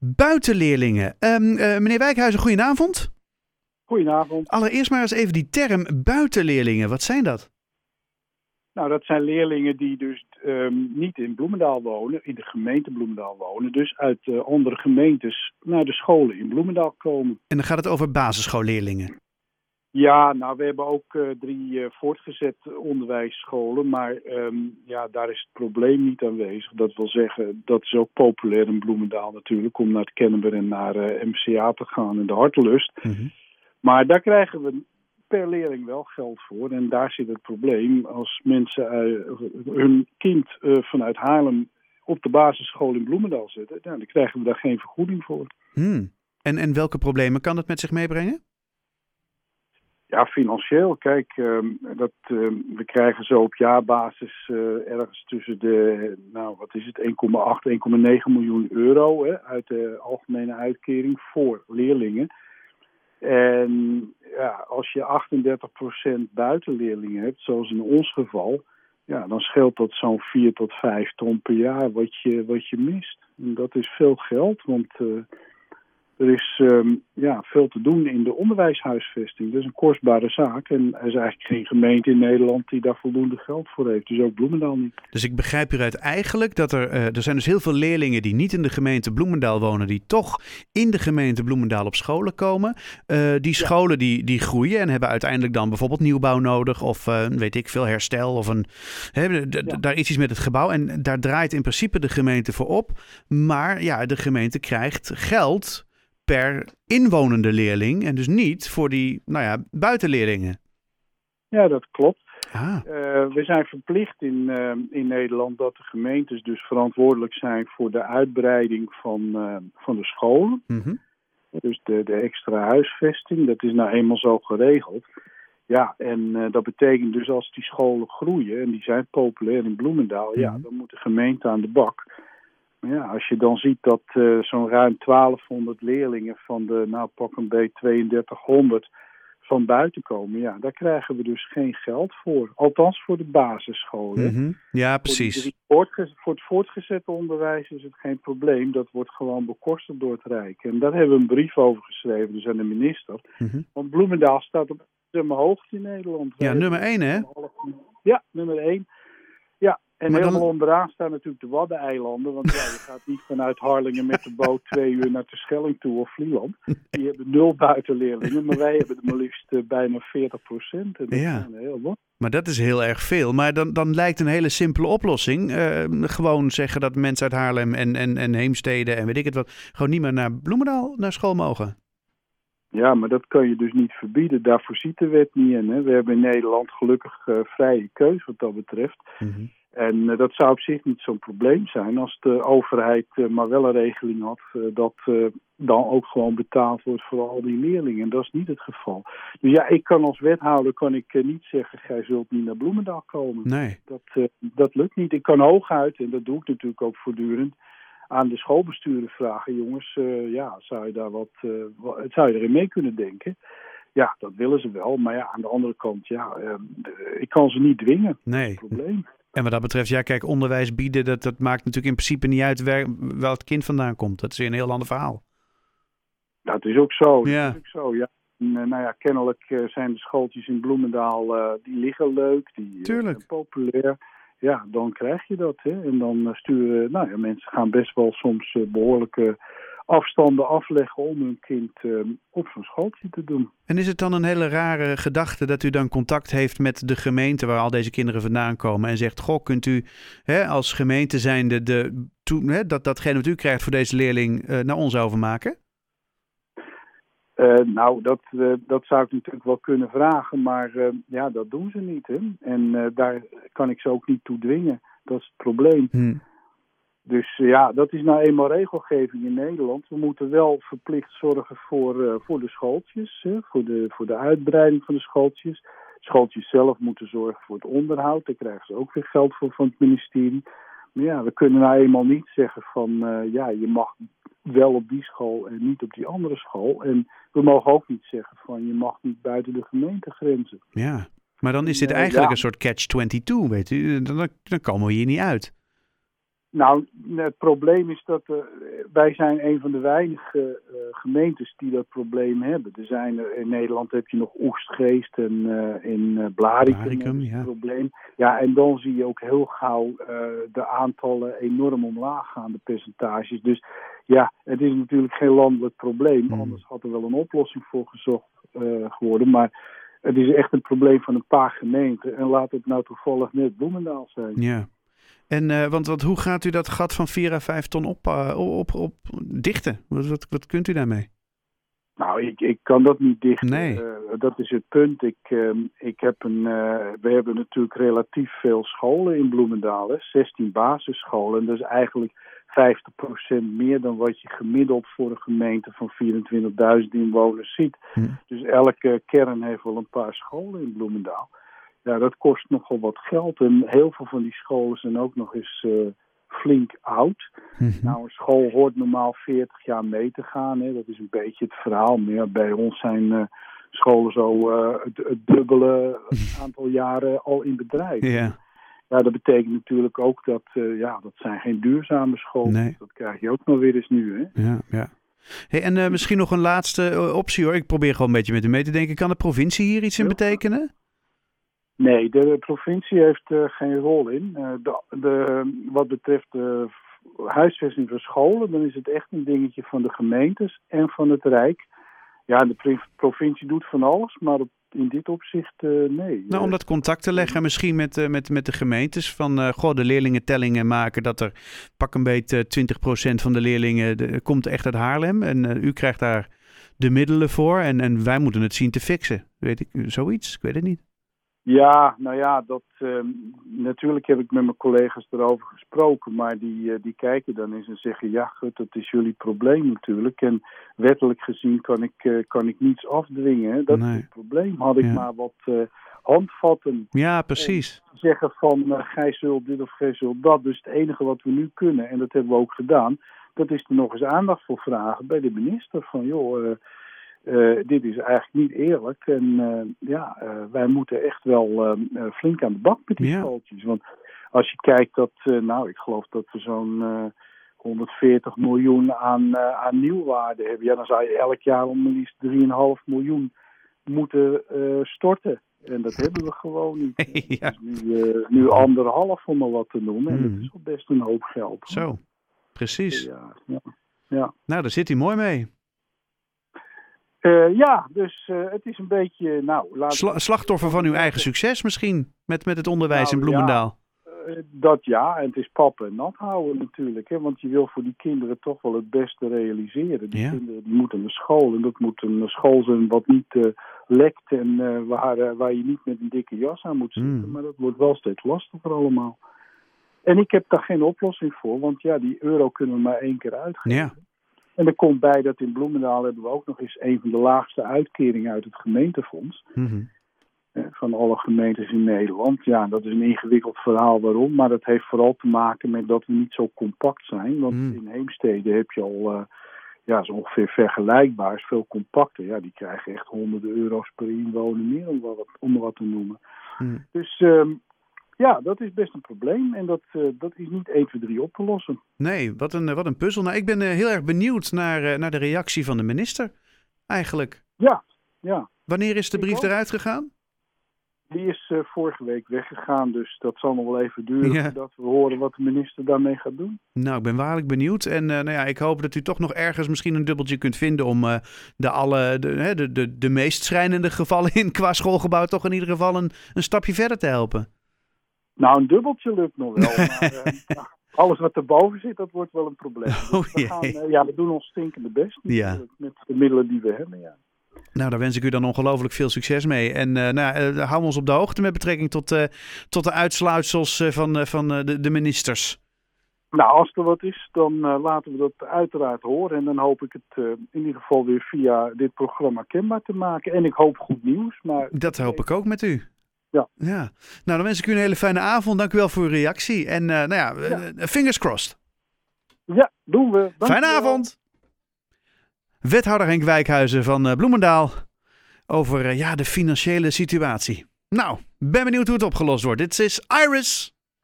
Buitenleerlingen. Um, meneer Wijkhuizen, goedenavond. Goedenavond. Allereerst maar eens even die term buitenleerlingen. Wat zijn dat? Nou, dat zijn leerlingen die dus um, niet in Bloemendaal wonen, in de gemeente Bloemendaal wonen. Dus uit uh, andere gemeentes naar de scholen in Bloemendaal komen. En dan gaat het over basisschoolleerlingen? Ja, nou, we hebben ook uh, drie uh, voortgezet onderwijsscholen. Maar um, ja, daar is het probleem niet aanwezig. Dat wil zeggen, dat is ook populair in Bloemendaal natuurlijk... om naar het Kennemer en naar MCA te gaan en de Hartelust. Mm -hmm. Maar daar krijgen we per leerling wel geld voor. En daar zit het probleem. Als mensen hun kind vanuit Haarlem op de basisschool in Bloemendaal zetten, nou, dan krijgen we daar geen vergoeding voor. Hmm. En, en welke problemen kan dat met zich meebrengen? Ja, financieel. Kijk, uh, dat, we krijgen zo op jaarbasis uh, ergens tussen de, nou wat is het, 1,8, 1,9 miljoen euro hè, uit de algemene uitkering voor leerlingen. En ja, als je 38% buitenleerlingen hebt, zoals in ons geval, ja, dan scheelt dat zo'n 4 tot 5 ton per jaar wat je, wat je mist. En dat is veel geld, want uh, er is um, ja, veel te doen in de onderwijshuisvesting. Dat is een kostbare zaak. En er is eigenlijk geen gemeente in Nederland die daar voldoende geld voor heeft. Dus ook Bloemendaal niet. Dus ik begrijp hieruit eigenlijk dat er... Uh, er zijn dus heel veel leerlingen die niet in de gemeente Bloemendaal wonen... die toch in de gemeente Bloemendaal op scholen komen. Uh, die scholen ja. die, die groeien en hebben uiteindelijk dan bijvoorbeeld nieuwbouw nodig... of uh, weet ik veel, herstel of een... Hè, ja. Daar is iets met het gebouw en daar draait in principe de gemeente voor op. Maar ja, de gemeente krijgt geld per inwonende leerling en dus niet voor die nou ja, buitenleerlingen. Ja, dat klopt. Ah. Uh, we zijn verplicht in, uh, in Nederland dat de gemeentes dus verantwoordelijk zijn voor de uitbreiding van, uh, van de scholen. Mm -hmm. Dus de, de extra huisvesting, dat is nou eenmaal zo geregeld. Ja, en dat betekent dus als die scholen groeien, en die zijn populair in Bloemendaal, mm -hmm. ja, dan moet de gemeente aan de bak. Ja, als je dan ziet dat uh, zo'n ruim 1200 leerlingen van de, nou pak een beetje 3200 van buiten komen, ja, daar krijgen we dus geen geld voor. Althans voor de basisscholen. Mm -hmm. Ja, precies. Voor, voor, het voortgezet onderwijs is het geen probleem. Dat wordt gewoon bekostigd door het Rijk. En daar hebben we een brief over geschreven, dus aan de minister. Mm -hmm. Want Bloemendaal staat op nummer hoogte in Nederland. Ja, nummer 1 hè? Ja, nummer 1. En maar helemaal dan... onderaan staan natuurlijk de Waddeneilanden. Want ja, je gaat niet vanuit Harlingen met de boot twee uur naar de Schelling toe of Vlieland. Die hebben nul buitenleerlingen, maar wij hebben er maar liefst uh, bijna 40 procent. En dat ja. heel wat. Maar dat is heel erg veel. Maar dan, dan lijkt een hele simpele oplossing. Uh, gewoon zeggen dat mensen uit Haarlem en, en, en Heemstede en weet ik het wat... gewoon niet meer naar Bloemendaal naar school mogen. Ja, maar dat kan je dus niet verbieden. Daar voorziet de wet niet in. Hè. We hebben in Nederland gelukkig uh, vrije keus wat dat betreft. Mm -hmm. En uh, dat zou op zich niet zo'n probleem zijn als de overheid uh, maar wel een regeling had uh, dat dan ook gewoon betaald wordt voor al die leerlingen. En dat is niet het geval. Dus ja, ik kan als wethouder kan ik niet zeggen, gij zult niet naar Bloemendaal komen. Nee. Dat, dat lukt niet. Ik kan hooguit, en dat doe ik natuurlijk ook voortdurend, aan de schoolbesturen vragen, jongens, ja, zou je daar wat, zou je erin mee kunnen denken? Ja, dat willen ze wel. Maar ja, aan de andere kant, ja, ik kan ze niet dwingen. Nee. Dat is het probleem. En wat dat betreft, ja, kijk, onderwijs bieden, dat, dat maakt natuurlijk in principe niet uit waar, waar het kind vandaan komt. Dat is een heel ander verhaal. Dat is ook zo. Ja. Dat is ook zo, ja. En, nou ja, kennelijk zijn de schooltjes in Bloemendaal, uh, die liggen leuk, die Tuurlijk. zijn populair. Ja, dan krijg je dat. Hè. En dan sturen, nou ja, mensen gaan best wel soms behoorlijke afstanden afleggen om hun kind uh, op zo'n schooltje te doen. En is het dan een hele rare gedachte dat u dan contact heeft met de gemeente waar al deze kinderen vandaan komen en zegt, goh, kunt u hè, als gemeente zijnde de, to, hè, dat, datgene wat u krijgt voor deze leerling uh, naar ons overmaken? Uh, nou, dat, uh, dat zou ik natuurlijk wel kunnen vragen, maar ja, dat doen ze niet. Hè? En daar kan ik ze ook niet toe dwingen. Dat is het probleem. Hmm. Dus ja, dat is nou eenmaal regelgeving in Nederland. We moeten wel verplicht zorgen voor, uh, voor de schooltjes, hè, voor, de, voor de uitbreiding van de schooltjes. Schooltjes zelf moeten zorgen voor het onderhoud. Daar krijgen ze ook weer geld voor van het ministerie. Maar ja, we kunnen nou eenmaal niet zeggen van uh, ja, je mag wel op die school en niet op die andere school. En we mogen ook niet zeggen van je mag niet buiten de gemeentegrenzen. Ja, maar dan is dit eigenlijk ja. een soort catch-22, weet u. Dan, dan komen we hier niet uit. Nou, het probleem is dat uh, wij zijn een van de weinige uh, gemeentes die dat probleem hebben. Er zijn er, in Nederland heb je nog Oestgeest en uh, in Blarikum, Blaricum, ja. probleem. Ja, en dan zie je ook heel gauw de aantallen enorm omlaag gaan, de percentages. Dus ja, het is natuurlijk geen landelijk probleem. Hmm. Anders had er wel een oplossing voor gezocht geworden. Maar het is echt een probleem van een paar gemeenten. En laat het nou toevallig net Bloemendaal zijn. Ja. En uh, want, want hoe gaat u dat gat van 4 à 5 ton op, uh, op, op dichten? Wat, wat, wat, kunt u daarmee? Nou, ik, ik kan dat niet dichten. Nee. Uh, dat is het punt. Ik, ik heb een, we hebben natuurlijk relatief veel scholen in Bloemendaal. Hè? 16 basisscholen. Dat is eigenlijk 50% meer dan wat je gemiddeld voor een gemeente van 24.000 inwoners ziet. Hm. Dus elke kern heeft wel een paar scholen in Bloemendaal. Ja, dat kost nogal wat geld. En heel veel van die scholen zijn ook nog eens uh, flink oud. Mhm. Nou, een school hoort normaal 40 jaar mee te gaan. Hè. Dat is een beetje het verhaal. Maar ja, bij ons zijn uh, scholen zo uh, het, het, dubbele aantal jaren al in bedrijf. Ja. Ja, dat betekent natuurlijk ook dat, ja, dat zijn geen duurzame scholen. Nee. Dat krijg je ook nog weer eens nu, hè. Ja, ja. Hey, en misschien nog een laatste optie hoor. Ik probeer gewoon een beetje met u mee te denken. Kan de provincie hier iets in betekenen? Nee, de provincie heeft uh, geen rol in. Uh, de, de, wat betreft huisvesting van scholen, dan is het echt een dingetje van de gemeentes en van het Rijk. Ja, de provincie doet van alles, maar op, in dit opzicht uh, nee. Nou, om dat contact te leggen misschien met, met, met de gemeentes. Van, goh, de leerlingentellingen maken dat er pak een beetje 20% van de leerlingen de, komt echt uit Haarlem. En u krijgt daar de middelen voor en, en wij moeten het zien te fixen. Weet ik, zoiets? Ik weet het niet. Ja, nou ja, dat, uh, natuurlijk heb ik met mijn collega's erover gesproken, maar die, uh, die kijken dan eens en zeggen, ja goed, dat is jullie probleem natuurlijk. En wettelijk gezien kan ik, uh, kan ik niets afdwingen. Hè? Dat nee. is het probleem. Had ik Ja. maar wat handvatten Ja, precies. zeggen van gij zult dit of gij zult dat. Dus het enige wat we nu kunnen, en dat hebben we ook gedaan, dat is er nog eens aandacht voor vragen bij de minister. Van joh, uh, uh, dit is eigenlijk niet eerlijk. En uh, ja, wij moeten echt wel flink aan de bak met die Ja. schooltjes. Want als je kijkt dat, nou ik geloof dat we zo'n 140 miljoen aan, aan nieuwwaarde hebben. Ja, dan zou je elk jaar om maar liefst 3,5 miljoen moeten storten. En dat hebben we gewoon niet. Ja. Dus nu, nu anderhalf om maar wat te noemen. En Mm. dat is wel best een hoop geld. Zo, precies. Ja. ja. Nou, daar zit hij mooi mee. Uh, ja dus uh, het is een beetje, nou... Laat Sla slachtoffer van uw eigen succes misschien, met, met het onderwijs Nou, in Bloemendaal. Ja, uh, dat ja, en het is pap en nat houden natuurlijk. Hè, want je wil voor die kinderen toch wel het beste realiseren. Die Ja. kinderen die moeten naar school. En dat moet een school zijn wat niet lekt en waar, waar je niet met een dikke jas aan moet zitten. Mm. Maar dat wordt wel steeds lastiger allemaal. En ik heb daar geen oplossing voor, want ja, die euro kunnen we maar één keer uitgeven. Ja. En er komt bij dat in Bloemendaal hebben we ook nog eens een van de laagste uitkeringen uit het gemeentefonds. Mhm. eh, Van alle gemeentes in Nederland. Ja, dat is een ingewikkeld verhaal waarom. Maar dat heeft vooral te maken met dat we niet zo compact zijn. Want Mm. in Heemstede heb je al, uh, ja, is ongeveer vergelijkbaar, is veel compacter. Ja, die krijgen echt honderden euro's per inwoner meer, om wat, om wat te noemen. Mm. Dus um, ja, dat is best een probleem. En dat, uh, dat is niet 1, 2, 3 op te lossen. Nee, wat een, wat een puzzel. Nou, ik ben uh, heel erg benieuwd naar, uh, naar de reactie van de minister, eigenlijk. Ja, ja. Wanneer is de brief eruit gegaan? Die is vorige week weggegaan, dus dat zal nog wel even duren Ja. voordat we horen wat de minister daarmee gaat doen. Nou, ik ben waarlijk benieuwd. En nou ja, ik hoop dat u toch nog ergens misschien een dubbeltje kunt vinden om de, alle, de, de, de, de meest schrijnende gevallen in qua schoolgebouw toch in ieder geval een, een stapje verder te helpen. Nou, een dubbeltje lukt nog wel, maar uh, ja, alles wat erboven zit, dat wordt wel een probleem. Oh, Dus we, gaan, uh, ja, we doen ons stinkende best Ja. met de middelen die we hebben, ja. Nou, daar wens ik u dan ongelooflijk veel succes mee. En uh, nou, uh, hou ons op de hoogte met betrekking tot, uh, tot de uitsluitsels van, van de, de ministers. Nou, als er wat is, dan laten we dat uiteraard horen. En dan hoop ik het in ieder geval weer via dit programma kenbaar te maken. En ik hoop goed nieuws. Maar Dat hoop ik ook met u. Ja. ja. Nou, dan wens ik u een hele fijne avond. Dank u wel voor uw reactie. En uh, nou ja, Ja. fingers crossed. Ja, doen we. Dank Fijne avond. Wethouder Henk Wijkhuizen van uh, Bloemendaal over ja, de financiële situatie. Nou, ben benieuwd hoe het opgelost wordt. Dit is Iris.